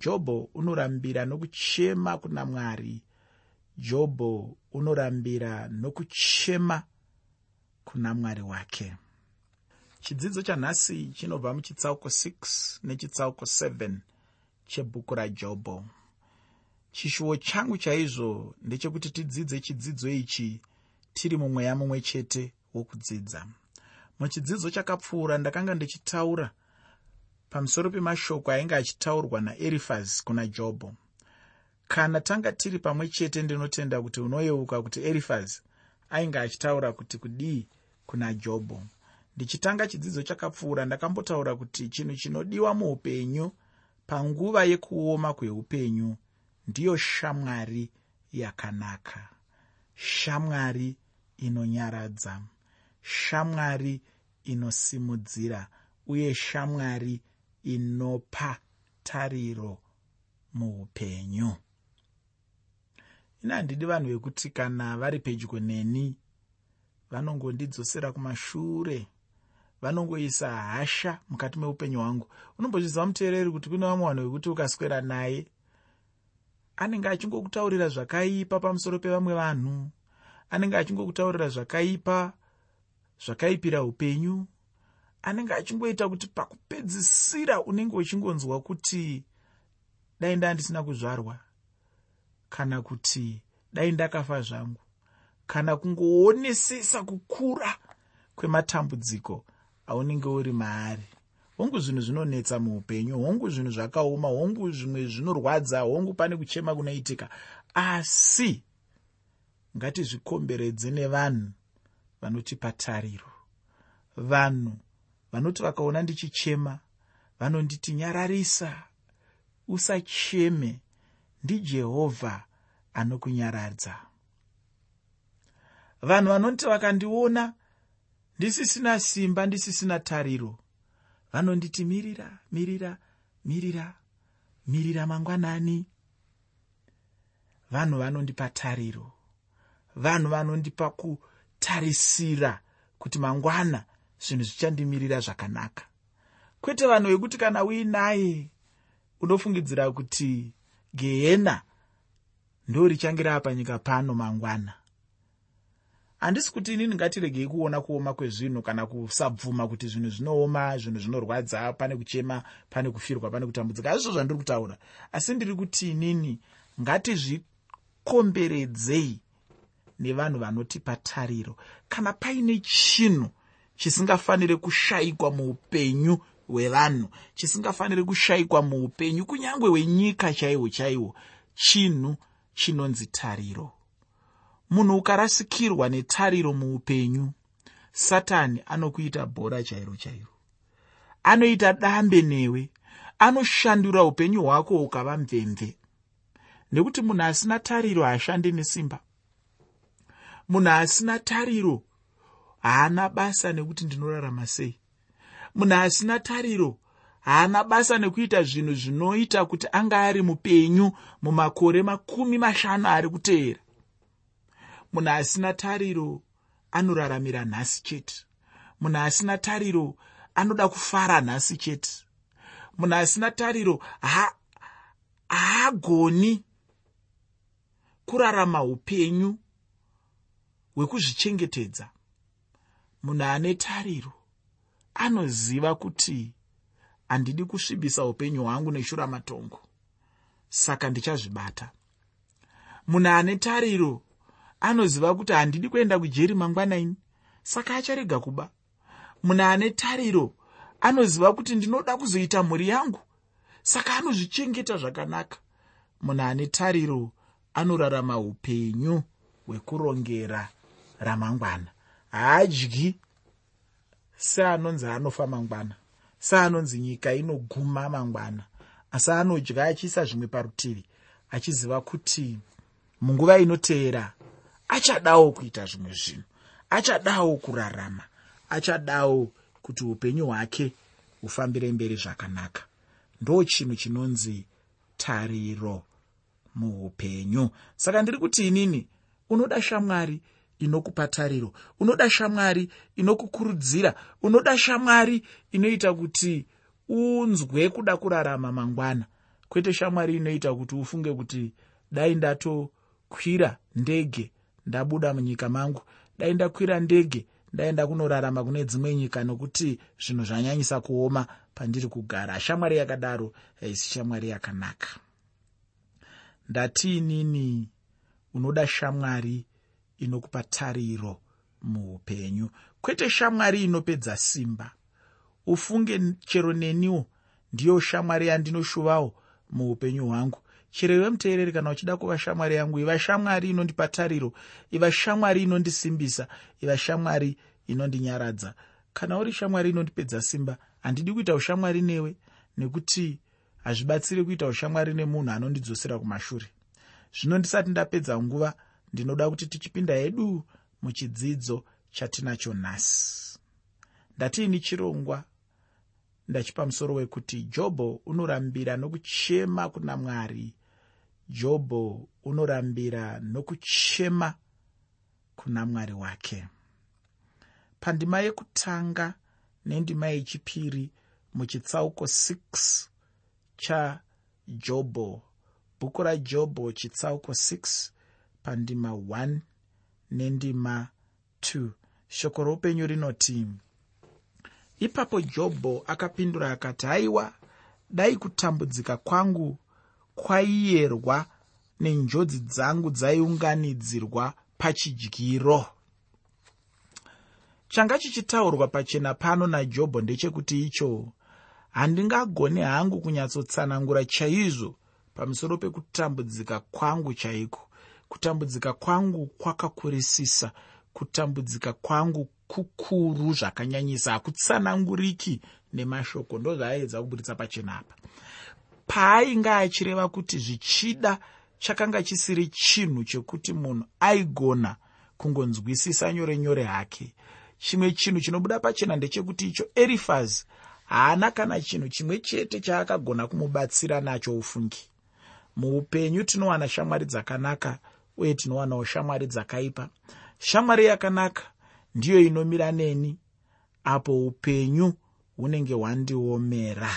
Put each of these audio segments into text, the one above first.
jobho unorambira nokuchema kuna mwari. Jobho unorambira nokuchema kuna mwari wake. Chidzidzo chanhasi chinobva muchitsauko 6 nechitsauko 7 chebhuku rajobho chishuwo changu chaizvo ndechekuti tidzidze chidzidzo ichi tiri mumweya mumwe chete wokudzidza. Muchidzidzo chakapfuura ndakanga ndichitaura pamusoro pemashoko ainge achitaurwa naerifasi kuna jobho. Kana tanga tiri pamwe chete ndinotenda kuti unoyeuka kuti erifasi ainge achitaura kuti kudii kuna jobho. Ndichitanga chidzidzo chakapfuura ndakambotaura kuti chinhu chinodiwa muupenyu panguva yekuoma kweupenyu ndiyo shamwari yakanaka. Shamwari inonyaradza shamwari inosimudzira uye shamwari inopa tariro muupenyu. Ina handidi vanhu vekuti kana vari pedyo neni. Vanongondidzosera kumashure. Vanongoisa hasha mukati meupenyu hwangu. Unombozviziva muteereri kuti kune vamwe vanhu vekuti ukaswera naye? Anenge achingokutaurira zvakaipa pamusoro pevamwe vanhu. Anenge achingokutaurira zvakaipa zvakaipira upenyu anenge achingoita kuti pakupedzisira unenge uchingonzwa kuti dai ndandisina kuzvarwa kana kuti dai ndakafa zvangu kana kungoonesesa kukura kwematambudziko aunenge uri maari. Hongu zvinhu zvinonetsa muupenyu hongu zvinhu zvakaoma hongu zvimwe zvinorwadza hongu pane kuchema kunoitika. Asi ngatizvikomberedze nevanhu vanotipa tariro vanhu vanoti vakaona ndichichema vanonditi nyararisa usacheme. Ndijehovha anokunyaradza. Vanhu vanoti vakandiona ndisisina simba ndisisina tariro. Vanonditi mirira mirira mirira mirira mangwanani. Vanhu vanondipa tariro. Vanhu vanondipa kutarisira kuti mangwana zvinhu zvichandimirira zvakanaka. Kwete vanhu vekuti kana uinaye unofungidzira kuti gehena ndo richange rava panyika pano mangwana. Handisi kuti inini ngatiregei kuona kuoma kwezvinhu kana kusabvuma kuti zvinhu zvinooma zvinhu zvinorwadza pane kuchema pane kufirwa pane kutambudzika. Hazvizvo zvandiri kutaura. Asi ndiri kuti inini ngatizvikomberedzei nevanhu vanotipa tariro. Kana paine chinhu chisingafaniri kushayikwa muupenyu hwevanhu chisingafaniri kushayikwa muupenyu kunyange hwenyika chaihwo chaihwo chinhu chinonzi tariro. Munhu ukarasikirwa netariro muupenyu satani anokuita bhora chairo chairo. Anoita dambe newe anoshandura upenyu hwako hukava mvemve. Nekuti munhu asina tariro haashandi nesimba. Munhu asina tariro haana basa nekuti ndinorarama sei. Munhu asina tariro haana basa nekuita zvinhu zvinoita kuti anga ari mupenyu mumakore makumi mashanu ari kuteera. Munhu asina tariro anoraramira nhasi chete. Munhu asina tariro anoda kufara nhasi chete. Munhu asina tariro haagoni ha, kurarama upenyu hwekuzvichengetedza munhu ane tariro anoziva kuti handidi kusvibisa upenyu hwangu neshuramatongo saka ndichazvibata. Munhu ane tariro anoziva kuti handidi kuenda kujeri mangwanaini saka acharega kuba. Munhu ane tariro anoziva kuti ndinoda kuzoita mhuri yangu saka anozvichengeta zvakanaka. Munhu ane tariro anorarama upenyu hwekurongera ramangwana haadyi seanonzi anofa mangwana. Seanonzi nyika inoguma mangwana. Asi anodya achiisa zvimwe parutivi achiziva kuti munguva inoteera achadawo kuita zvimwe zvinhu. Achadawo kurarama. Achadawo kuti upenyu hwake hufambire mberi zvakanaka. Ndo chinhu chinonzi tariro muupenyu saka ndiri kuti inini unoda shamwari inokupa tariro. Unoda shamwari inokukurudzira. Unoda shamwari inoita kuti unzwe kuda kurarama mangwana. Kwete shamwari inoita kuti ufunge kuti dai ndatokwira ndege ndabuda munyika mangu. Dai ndakwira ndege ndaenda kunorarama kune dzimwe nyika nokuti zvinhu zvanyanyisa kuoma pandiri kugara. Shamwari yakadaro haisi shamwari yakanaka. Ndatiinini unoda shamwari inokupa tariro muupenyu. Kwete shamwari inopedza simba. Ufunge chero neniwo ndiyo shamwari yandinoshuvawo muupenyu hwangu. Chero iwe muteereri kana uchida kuva shamwari yangu iva shamwari inondipa tariro iva shamwari inondisimbisa iva shamwari inondinyaradza. Kana uri shamwari inondipedza simba handidi kuita ushamwari newe nekuti hazvibatsiri kuita ushamwari nemunhu anondidzosera kumashure. Zvino ndisati ndapedza nguva ndinoda kuti tichipinda hedu muchidzidzo chatinacho nhasi. Ndatiini chirongwa? Ndachipa musoro wekuti jobho unorambira nokuchema kuna mwari. Jobho unorambira nokuchema kuna mwari wake. Pandima yekutanga nendima yechipiri muchitsauko 6 chajobho bhuku rajobho chitsauko 6 pandima 1 nendima 2 shoko roupenyu rinoti ipapo jobho akapindura akati haiwa dai kutambudzika kwangu kwaiyerwa nenjodzi dzangu dzaiunganidzirwa pachidyiro. Changa chichitaurwa pachena pano najobho ndechekuti icho handingagone hangu kunyatsotsanangura chaizvo pamusoro pekutambudzika kwangu chaiko kutambudzika kwangu kwakakurisisa. Kutambudzika kwangu kukuru zvakanyanyisa hakutsananguriki nemashoko ndozvaaedza kuburitsa pachena apa. Paainge achireva kuti zvichida chakanga chisiri chinhu chekuti munhu aigona kungonzwisisa nyore nyore hake. Chimwe chinhu chinobuda pachena ndechekuti icho erifazi haana kana chinhu chimwe chete chaakagona kumubatsira nacho ufungi. Muupenyu tinowana shamwari dzakanaka uye tinowanawo shamwari dzakaipa. Shamwari yakanaka ndiyo inomira neni apo upenyu hunenge hwandiomera.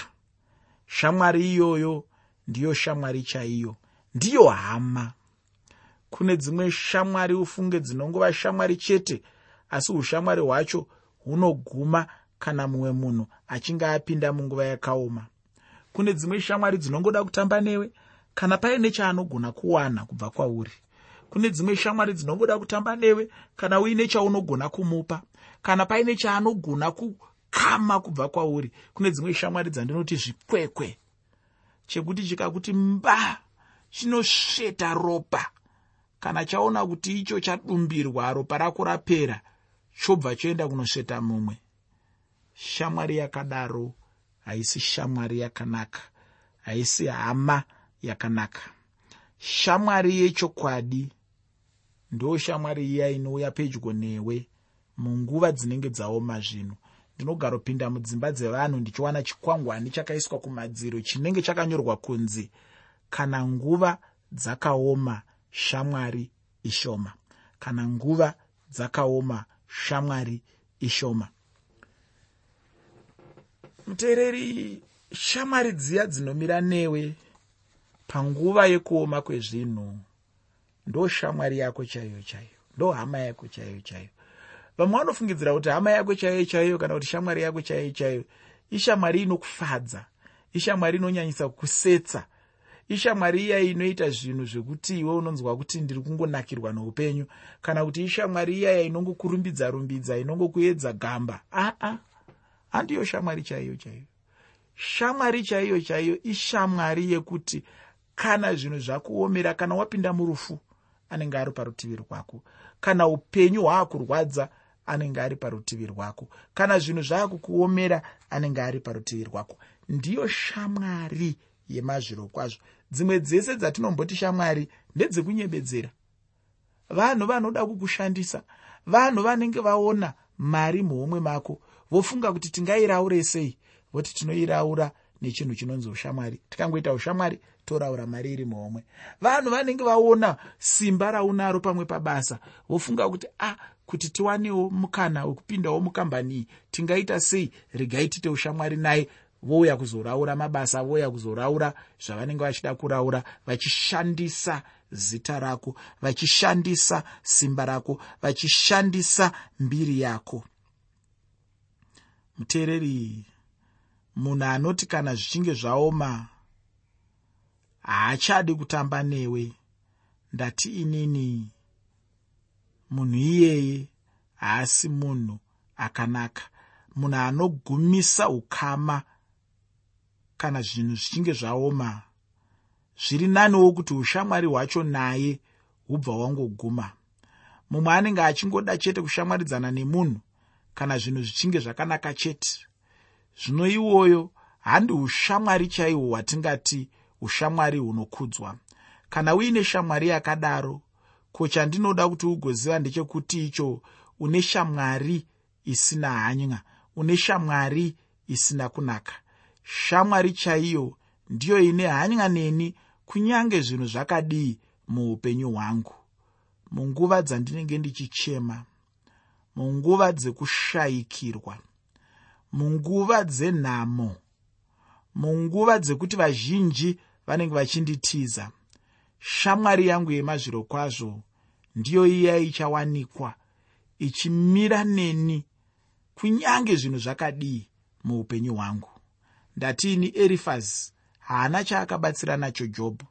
Shamwari iyoyo ndiyo shamwari chaiyo ndiyo hama. Kune dzimwe shamwari ufunge dzinongova shamwari chete asi ushamwari hwacho hunoguma kana mumwe munhu achinge apinda munguva yakaoma. Kune dzimwe shamwari dzinongoda kutamba newe kana paine chaanogona kuwana kubva kwauri kune dzimwe shamwari dzinongoda kutamba newe kana uine chaunogona kumupa. Kana paine chaanogona kukama kubva kwauri kune dzimwe shamwari dzandinoti zvikwekwe. Chekuti chikakuti mba chinosveta ropa. Kana chaona kuti icho chadumbirwa ropa rako rapera chobva choenda kunosveta mumwe. Shamwari yakadaro haisi shamwari yakanaka. Haisi hama yakanaka. Shamwari yechokwadi ndo shamwari iya inouya pedyo newe. Munguva dzinenge dzaoma zvinhu ndinogaropinda mudzimba dzevanhu ndichiwana chikwangwani chakaiswa kumadziro chinenge chakanyorwa kunzi kana nguva dzakaoma shamwari ishoma. Kana nguva dzakaoma shamwari ishoma. Muteereri shamwari dziya dzinomira newe. Panguva yekuoma kwezvinhu ndo shamwari yako chaiyo chaiyo ndo hama yako chaiyo chaiyo. Vamwe vanofungidzira kuti hama yako chaiyo chaiyo kana kuti shamwari yako chaiyo chaiyo ishamwari inokufadza ishamwari inonyanyisa kusetsa ishamwari iya inoita zvinhu zvekuti iwe unonzwa kuti ndiri kungonakirwa noupenyu kana kuti ishamwari iyaya inongokurumbidza rumbidza inongokuedza gamba aa handiyo shamwari chaiyo chaiyo. Shamwari chaiyo chaiyo ishamwari yekuti kana zvinhu zvakuomera kana wapinda murufu anenge ari parutivi rwako. Kana upenyu hwaakurwadza anenge ari parutivi rwako. Kana zvinhu zvaakukuomera anenge ari parutivi rwako. Ndiyo shamwari yemazviro kwazvo. Dzimwe dzese dzatinomboti shamwari ndedzekunyebedzera. Vanhu vanoda kukushandisa vanhu vanenge vaona mari muhomwe mako vofunga kuti tingairaure sei voti tinoiraura nechinhu chinonzi ushamwari. Tikangoita ushamwari toraura mari iri muhomwe. Vanhu vanenge vaona simba raunaro pamwe pabasa vofunga kuti a ah, kuti tiwanewo mukana wekupindawo mukambani iyi. Tingaita sei? Regai tite ushamwari naye. Vouya kuzoraura mabasa vouya kuzoraura zvavanenge vachida kuraura vachishandisa zita rako vachishandisa simba rako vachishandisa mbiri yako. Muteereri munhu anoti kana zvichinge zvaoma haachadi kutamba newe. Ndati inini munhu iyeye haasi munhu akanaka. Munhu anogumisa ukama kana zvinhu zvichinge zvaoma zviri naniwo kuti ushamwari hwacho naye hubva hwangoguma mumwe anenge achingoda chete kushamwaridzana nemunhu kana zvinhu zvichinge zvakanaka chete. Zvino iwoyo handi ushamwari chaihwo hwatingati ushamwari hunokudzwa. Kana uine shamwari yakadaro ko chandinoda kuti ugoziva ndechekuti icho une shamwari isina hanya une shamwari isina kunaka. Shamwari chaiyo ndiyo ine hanya neni kunyange zvinhu zvakadii muupenyu hwangu. Munguva dzandinenge ndichichema munguva dzekushayikirwa munguva dzenhamo munguva dzekuti vazhinji vanenge vachinditiza shamwari yangu yemazviro kwazvo ndiyo iya ichawanikwa ichimira neni kunyange zvinhu zvakadii muupenyu hwangu. Ndatiini erifazi haana chaakabatsira nacho jobho.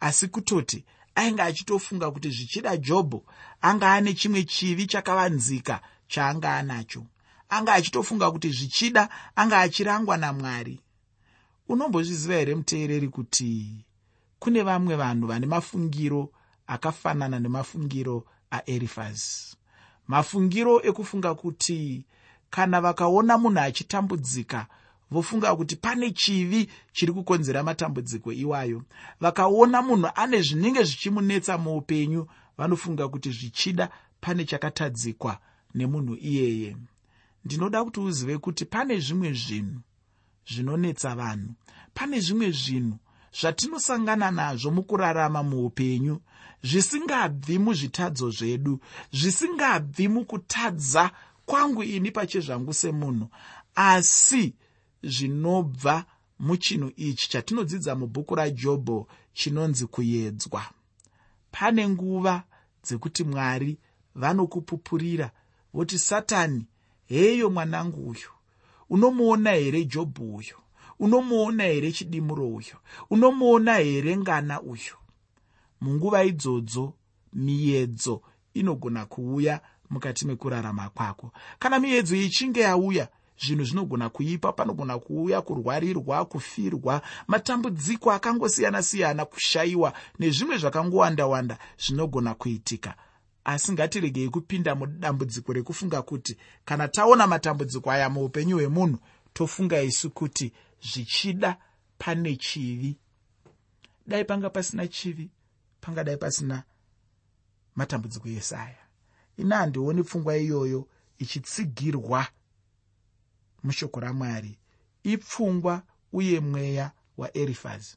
Asi kutoti ainge achitofunga kuti zvichida jobho anga ane chimwe chivi chakavanzika chaanga anacho. Anga achitofunga kuti zvichida anga achirangwa namwari unombozviziva here muteereri kuti kune vamwe vanhu vane mafungiro akafanana nemafungiro aerifazi mafungiro ekufunga kuti kana vakaona munhu achitambudzika vofunga kuti pane chivi chiri kukonzera matambudziko iwayo. Vakaona munhu ane zvinenge zvichimunetsa muupenyu vanofunga kuti zvichida pane chakatadzikwa nemunhu iyeye. Ndinoda kuti uzive kuti pane zvimwe zvinhu zvinonetsa vanhu. Pane zvimwe zvinhu zvatinosangana nazvo mukurarama muupenyu zvisingabvi muzvitadzo zvedu zvisingabvi mukutadza kwangu ini pachezvangu semunhu asi zvinobva muchinhu ichi chatinodzidza mubhuku rajobho chinonzi kuedzwa pane nguva dzekuti mwari vanokupupurira voti satani heyo mwanangu uyu unomuona here jobho uyu? Unomuona here chidimuro uyu? Unomuona here ngana uyu? Munguva idzodzo miedzo inogona kuuya mukati mekurarama kwako. Kana miedzo ichinge yauya zvinhu zvinogona kuipa panogona kuuya kurwarirwa kufirwa matambudziko akangosiyana-siyana kushayiwa nezvimwe zvakangowanda-wanda zvinogona kuitika asi ngatiregei kupinda mudambudziko rekufunga kuti kana taona matambudziko aya muupenyu hwemunhu tofunga isu kuti zvichida pane chivi. Dai panga pasina chivi pangadai pasina matambudziko ese aya. Ina handioni pfungwa iyoyo ichitsigirwa mushoko ramwari. Ipfungwa uye mweya waerifazi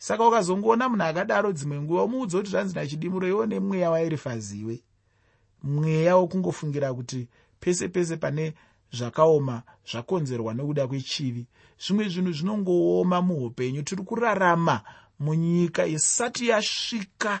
saka ukazongoona munhu akadaro dzimwe nguva umuudza kuti zvanzi nachidimuro iwo nemweya waerifazi iwe mweya wokungofungira kuti pese pese pane zvakaoma zvakonzerwa nekuda kwechivi. Zvimwe zvinhu zvinongooma muupenyu tiri kurarama munyika isati yasvika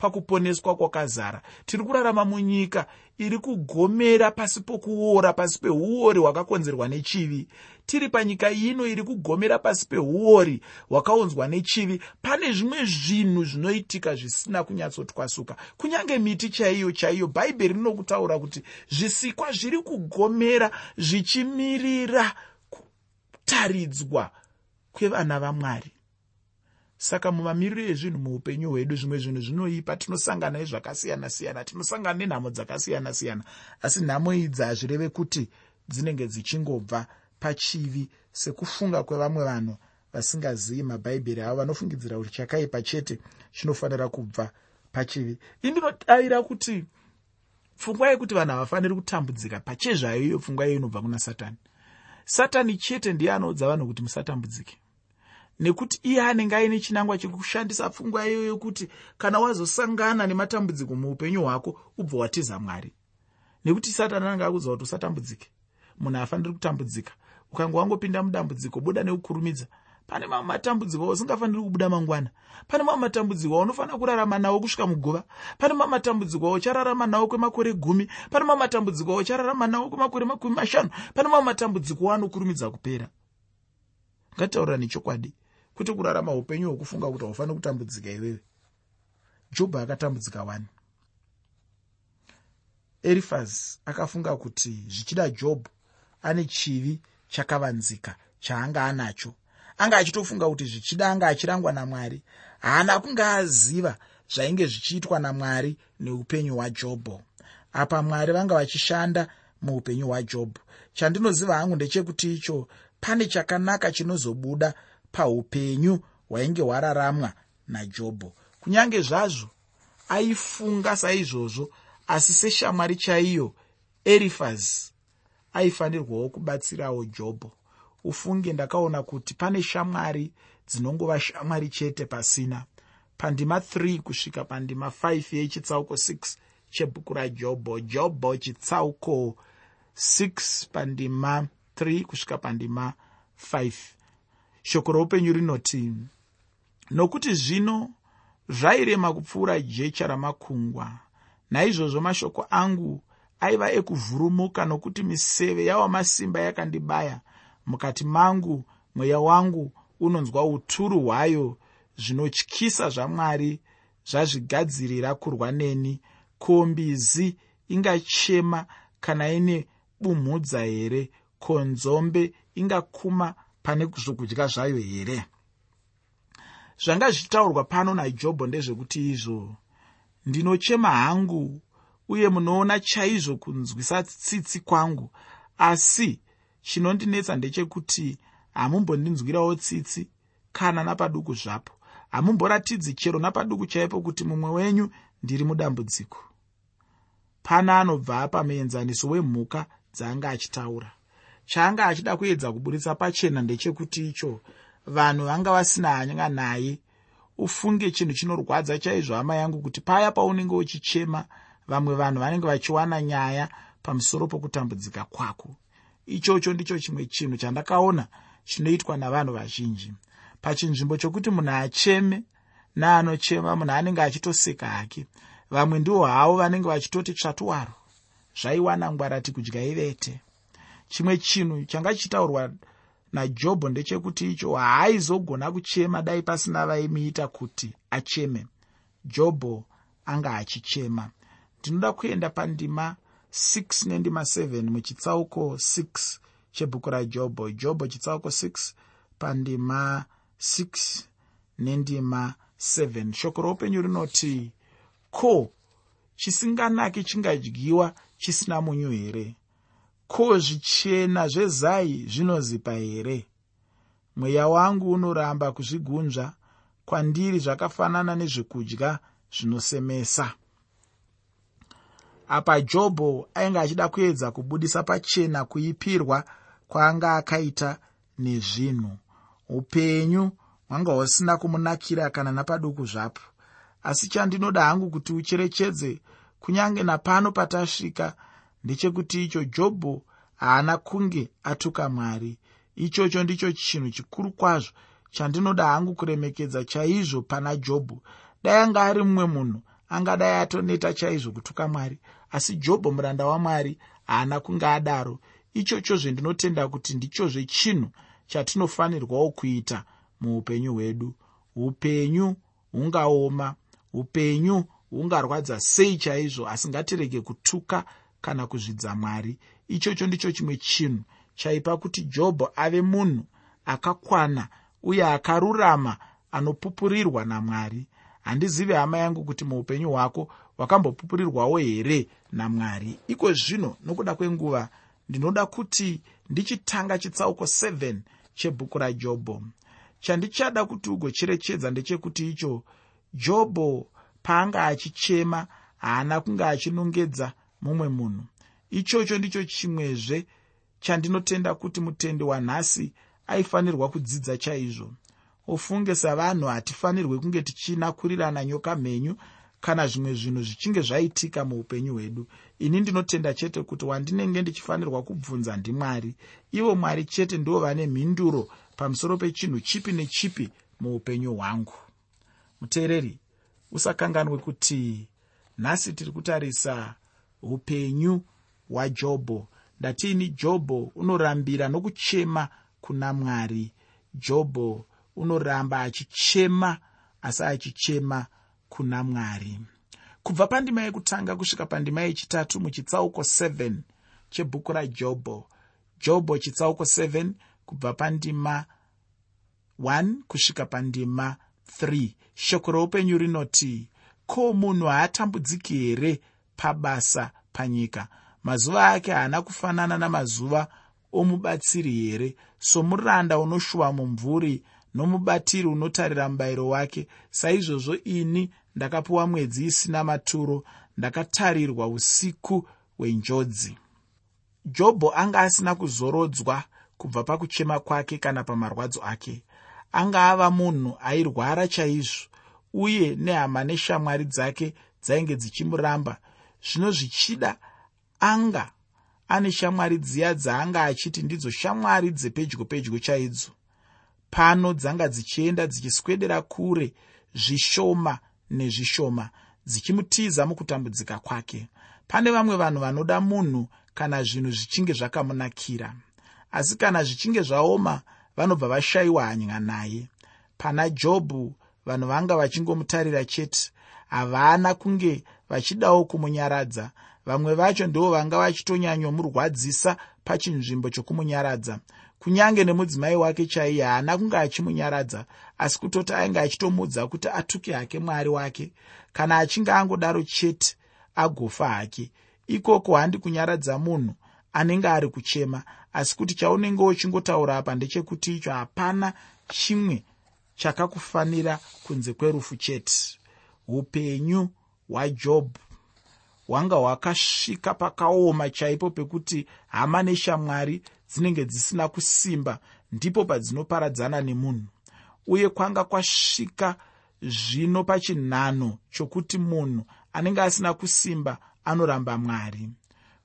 pakuponeswa kwakazara. Tiri kurarama munyika iri kugomera pasi pokuora pasi peuori hwakakonzerwa nechivi. Tiri panyika ino iri kugomera pasi peuori hwakaonzwa nechivi. Pane zvimwe zvinhu zvinoitika zvisina kunyatsotwasuka kunyange miti chaiyo chaiyo bhaibheri rinokutaura kuti zvisikwa zviri kugomera zvichimirira kutaridzwa kwevana vamwari saka mumamiriro ezvinhu muupenyu hwedu zvimwe zvinhu zvinoipa tinosangana nezvakasiyana-siyana tinosangana nenhamo dzakasiyana-siyana asi nhamo idzi hazvireve kuti dzinenge dzichingobva pachivi sekufunga kwevamwe vanhu vasingazivi mabhaibheri avo vanofungidzira kuti chakaipa chete chinofanira kubva pachivi. Indinodavira kuti pfungwa yekuti vanhu havafaniri kutambudzika pachezvayo iyo pfungwa iyo inobva kuna satani. Satani chete ndiye anoudza vanhu kuti musatambudzike nekuti iye anenge aine chinangwa chekushandisa pfungwa iyo yokuti kana wazosangana nematambudziko muupenyu hwako ubva watiza mwari. Nekuti satani anenge akuudza kuti usatambudzike. Munhu haafaniri kutambudzika. Ukange wangopinda mudambudziko buda neukurumidza. Pane mamwe matambudziko ausingafaniri kubuda mangwana. Pane mamwe matambudziko aunofanira kurarama nawo kusvika muguva. Pane mamwe matambudziko auchararama nawo kwemakore gumi. Pane mamwe matambudziko auchararama nawo kwemakore makumi mashanu. Pane mamwe matambudziko anokurumidza kupera. Ngataurira nechokwadi kwete kurarama upenyu hwekufunga kuti haufaniri kutambudzika iwewe. Jobho akatambudzika 1 erifas akafunga kuti zvichida jobho ane chivi chakavanzika chaanga anacho. Anga achitofunga kuti zvichida anga achirangwa namwari. Haana kunge aziva zvainge zvichiitwa namwari neupenyu hwajobho apa mwari vanga vachishanda muupenyu hwajobho chandinoziva hangu ndechekuti icho pane chakanaka chinozobuda paupenyu hwainge hwararamwa najobho. Kunyange zvazvo aifunga saizvozvo asi seshamwari chaiyo erifas aifanirwawo kubatsirawo jobho. Ufunge ndakaona kuti pane shamwari dzinongova shamwari chete pasina. Pandima 3 kusvika pandima 5 yechitsauko 6 chebhuku rajobho jobho chitsauko 6 pandima 3 kusvika pandima 5 shoko roupenyu rinoti nokuti zvino zvairema kupfuura jecha ramakungwa. Naizvozvo mashoko angu aiva ekuvhurumuka nokuti miseve yawamasimba yakandibaya. Mukati mangu mweya wangu unonzwa uturu hwayo zvinotyisa zvamwari zvazvigadzirira kurwa neni. Ko mbizi ingachema kana ine bumhudza here? Ko nzombe ingakuma pane zvokudya zvayo here? Zvanga zvichitaurwa pano najobho ndezvekuti izvo ndinochema hangu uye munoona chaizvo kunzwisa tsitsi kwangu asi chinondinetsa ndechekuti hamumbondinzwirawo tsitsi kana napaduku zvapo. Hamumboratidzi chero napaduku chaipo kuti mumwe wenyu ndiri mudambudziko. Pana anobva pamuenzaniso wemhuka dzaanga achitaura chaanga achida kuedza kuburitsa pachena ndechekuti icho vanhu vanga vasina hanya naye ufunge chinhu chinorwadza chaizvo hama yangu kuti paya paunenge uchichema vamwe vanhu vanenge vachiwana nyaya pamusoro pokutambudzika kwako. Ichocho ndicho chimwe chinhu chandakaona chinoitwa navanhu vazhinji. Pachinzvimbo chokuti munhu acheme neanochema munhu anenge achitoseka hake vamwe ndiwo havo vanenge vachitoti tsvatuwaro zvaiwana ngwarati kudya ivete chimwe chinhu changa chichitaurwa najobho ndechekuti icho haaizogona kuchema dai pasina vaimuita kuti acheme. Jobho anga achichema. Ndinoda kuenda pandima 6 nendima 7 muchitsauko 6 chebhuku rajobho. Jobho chitsauko 6 pandima 6 nendima 7 shoko roupenyu rinoti ko chisinganaki chingadyiwa chisina munyu here ko zvichena zvezai zvinozipa here? Mweya wangu unoramba kuzvigunzva kwandiri zvakafanana nezvekudya zvinosemesa. Apa jobho ainge achida kuedza kubudisa pachena kuipirwa kwaanga akaita nezvinhu. Upenyu hwanga husina kumunakira kana napaduku zvapo. Asi chandinoda hangu kuti ucherechedze kunyange napano patasvika ndechekuti icho jobho haana kunge atuka mwari. Ichocho ndicho chinhu chikuru kwazvo chandinoda hangu kuremekedza chaizvo pana jobho. Dai anga ari mumwe munhu angadai atoneta chaizvo kutuka mwari asi jobho muranda wamwari haana kunge adaro. Ichocho zvendinotenda kuti ndichozve chinhu chatinofanirwawo kuita muupenyu hwedu. Upenyu hungaoma upenyu hungarwadza sei chaizvo asi ngatirege kutuka kana kuzvidza mwari. Ichocho ndicho chimwe chinhu chaipa kuti jobho ave munhu akakwana uye akarurama anopupurirwa namwari. Handizivi hama yangu kuti muupenyu hwako hwakambopupurirwawo here namwari? Iko zvino nokuda kwenguva ndinoda kuti ndichitanga chitsauko 7 chebhuku rajobho. Chandichada kuti ugocherechedza ndechekuti icho jobho paanga achichema haana kunge achinongedza mumwe munhu. Ichocho ndicho chimwezve chandinotenda kuti mutendi wanhasi aifanirwa kudzidza chaizvo. Ufunge savanhu hatifanirwi kunge tichinakurirana nyoka mhenyu kana zvimwe zvinhu zvichinge zvaitika muupenyu hwedu. Ini ndinotenda chete kuti wandinenge ndichifanirwa kubvunza ndimwari. Ivo mwari chete ndivo vane mhinduro pamusoro pechinhu chipi nechipi muupenyu hwangu. Muteereri usakanganwe kuti nhasi tiri kutarisa upenyu hwajobho. Ndatiini jobho unorambira nokuchema kuna mwari. Jobho unoramba achichema asi achichema kuna mwari. Kubva pandima yekutanga kusvika pandima yechitatu muchitsauko 7 chebhuku rajobho. Jobho chitsauko 7 kubva pandima 1 kusvika pandima 3 shoko roupenyu rinoti ko munhu haatambudziki here pabasa panyika. Mazuva ake haana kufanana namazuva omubatsiri here? Somuranda unoshuva mumvuri nomubatiri unotarira mubayiro wake. Saizvozvo ini ndakapiwa mwedzi isina maturo ndakatarirwa usiku hwenjodzi. Jobho anga asina kuzorodzwa kubva pakuchema kwake kana pamarwadzo ake. Anga ava munhu airwara chaizvo uye nehama neshamwari dzake dzainge dzichimuramba zvino zvichida anga ane shamwari dziya dzaanga achiti ndidzo shamwari dzepedyo pedyo chaidzo pano dzanga dzichienda dzichiswedera kure zvishoma nezvishoma dzichimutiza mukutambudzika kwake. Pane vamwe vanhu vanoda munhu kana zvinhu zvichinge zvakamunakira. Asi kana zvichinge zvaoma vanobva vashayiwa hanya naye. Pana jobhu vanhu vanga vachingomutarira chete havana kunge vachidawo kumunyaradza. Vamwe vacho ndivo vanga vachitonyanyomurwadzisa pachinzvimbo chokumunyaradza kunyange nemudzimai wake chaiye haana kunge achimunyaradza asi kutoti ainge achitomudza kuti atuke hake mwari wake. Kana achinge angodaro chete agofa hake. Ikoko handi kunyaradza munhu anenge ari kuchema asi kuti chaunenge uchingotaura apa ndechekuti icho hapana chimwe chakakufanira kunze kwerufu chete. Upenyu hwajobhu hwanga hwakasvika pakaoma chaipo pekuti hama neshamwari dzinenge dzisina kusimba ndipo padzinoparadzana nemunhu. Uye kwanga kwasvika zvino pachinhano chokuti munhu anenge asina kusimba anoramba mwari.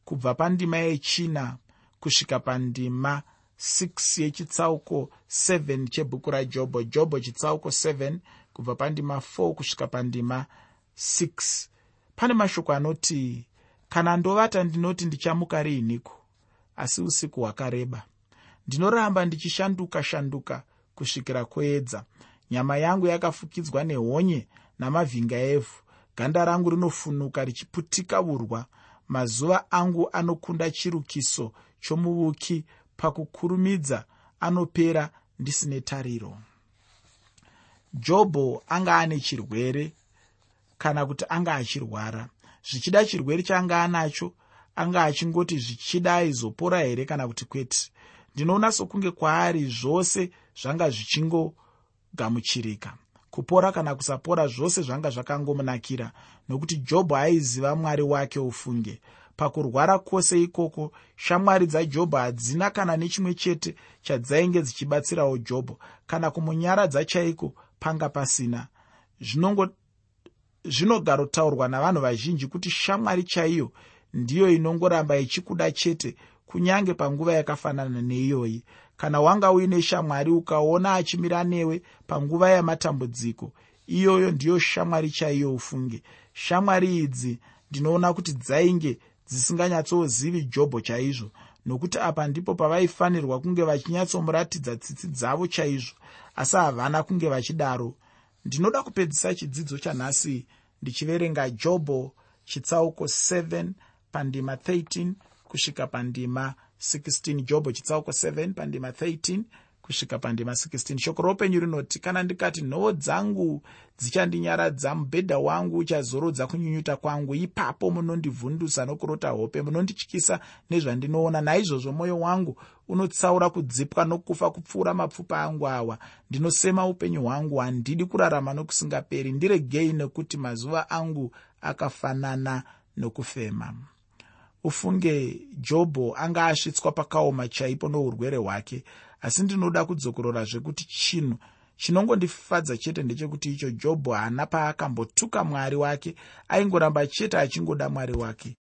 Kubva pandima yechina kusvika pandima 6 yechitsauko 7 chebhuku rajobho jobho chitsauko 7 kubva pandima 4 kusvika pandima 6 pane mashoko anoti kana ndovata ndinoti ndichamuka riiniko asi usiku hwakareba. Ndinoramba ndichishanduka shanduka kusvikira kuedza. Nyama yangu yakafukidzwa nehonye namavhinga evhu. Ganda rangu rinofunuka richiputika urwa. Mazuva angu anokunda chirukiso chomuvuki. Pakukurumidza anopera ndisine tariro. Jobho anga ane chirwere kana kuti anga achirwara. Zvichida chirwere chaanga anacho anga achingoti zvichida aizopora here kana kuti kwete. Ndinoona sokunge kwaari zvose zvanga zvichingogamuchirika. Kupora kana kusapora zvose zvanga zvakangomunakira nokuti jobho aiziva mwari wake ufunge. Pakurwara kwose ikoko shamwari dzajobho hadzina kana nechimwe chete chadzainge dzichibatsirawo jobho kana kumunyaradza chaiko panga pasina zvinogarotaurwa navanhu vazhinji kuti shamwari chaiyo ndiyo inongoramba ichikuda chete kunyange panguva yakafanana neiyoyi. Kana wanga uine shamwari ukaona achimira newe panguva yamatambudziko iyoyo ndiyo shamwari chaiyo ufunge. Shamwari idzi ndinoona kuti dzainge dzisinganyatsozivi jobho chaizvo nokuti apa ndipo pavaifanirwa kunge vachinyatsomuratidza tsitsi dzavo chaizvo asi havana kunge vachidaro ndinoda kupedzisa chidzidzo chanhasi ndichiverenga jobho chitsauko 7 pandima 13 kusvika pandima 16 jobho chitsauko 7 pandima 13 kusvika pandima 16 shoko roupenyu rinoti kana ndikati nhoo dzangu dzichandinyaradza mubhedha wangu uchazorodza kunyunyuta kwangu ipapo munondivhundusa nokurota hope munondityisa nezvandinoona. Naizvozvo mwoyo wangu unotsaura kudzipwa nokufa kupfuura mapfupa angu awa. Ndinosema upenyu hwangu handidi kurarama nokusingaperi. Ndiregei nekuti mazuva angu akafanana nokufema. Ufunge jobho anga asvitswa pakaoma chaipo nourwere hwake asi ndinoda kudzokorora zvekuti chinhu chinongondifadza chete ndechekuti icho jobho haana paakambotuka mwari wake aingoramba chete achingoda mwari wake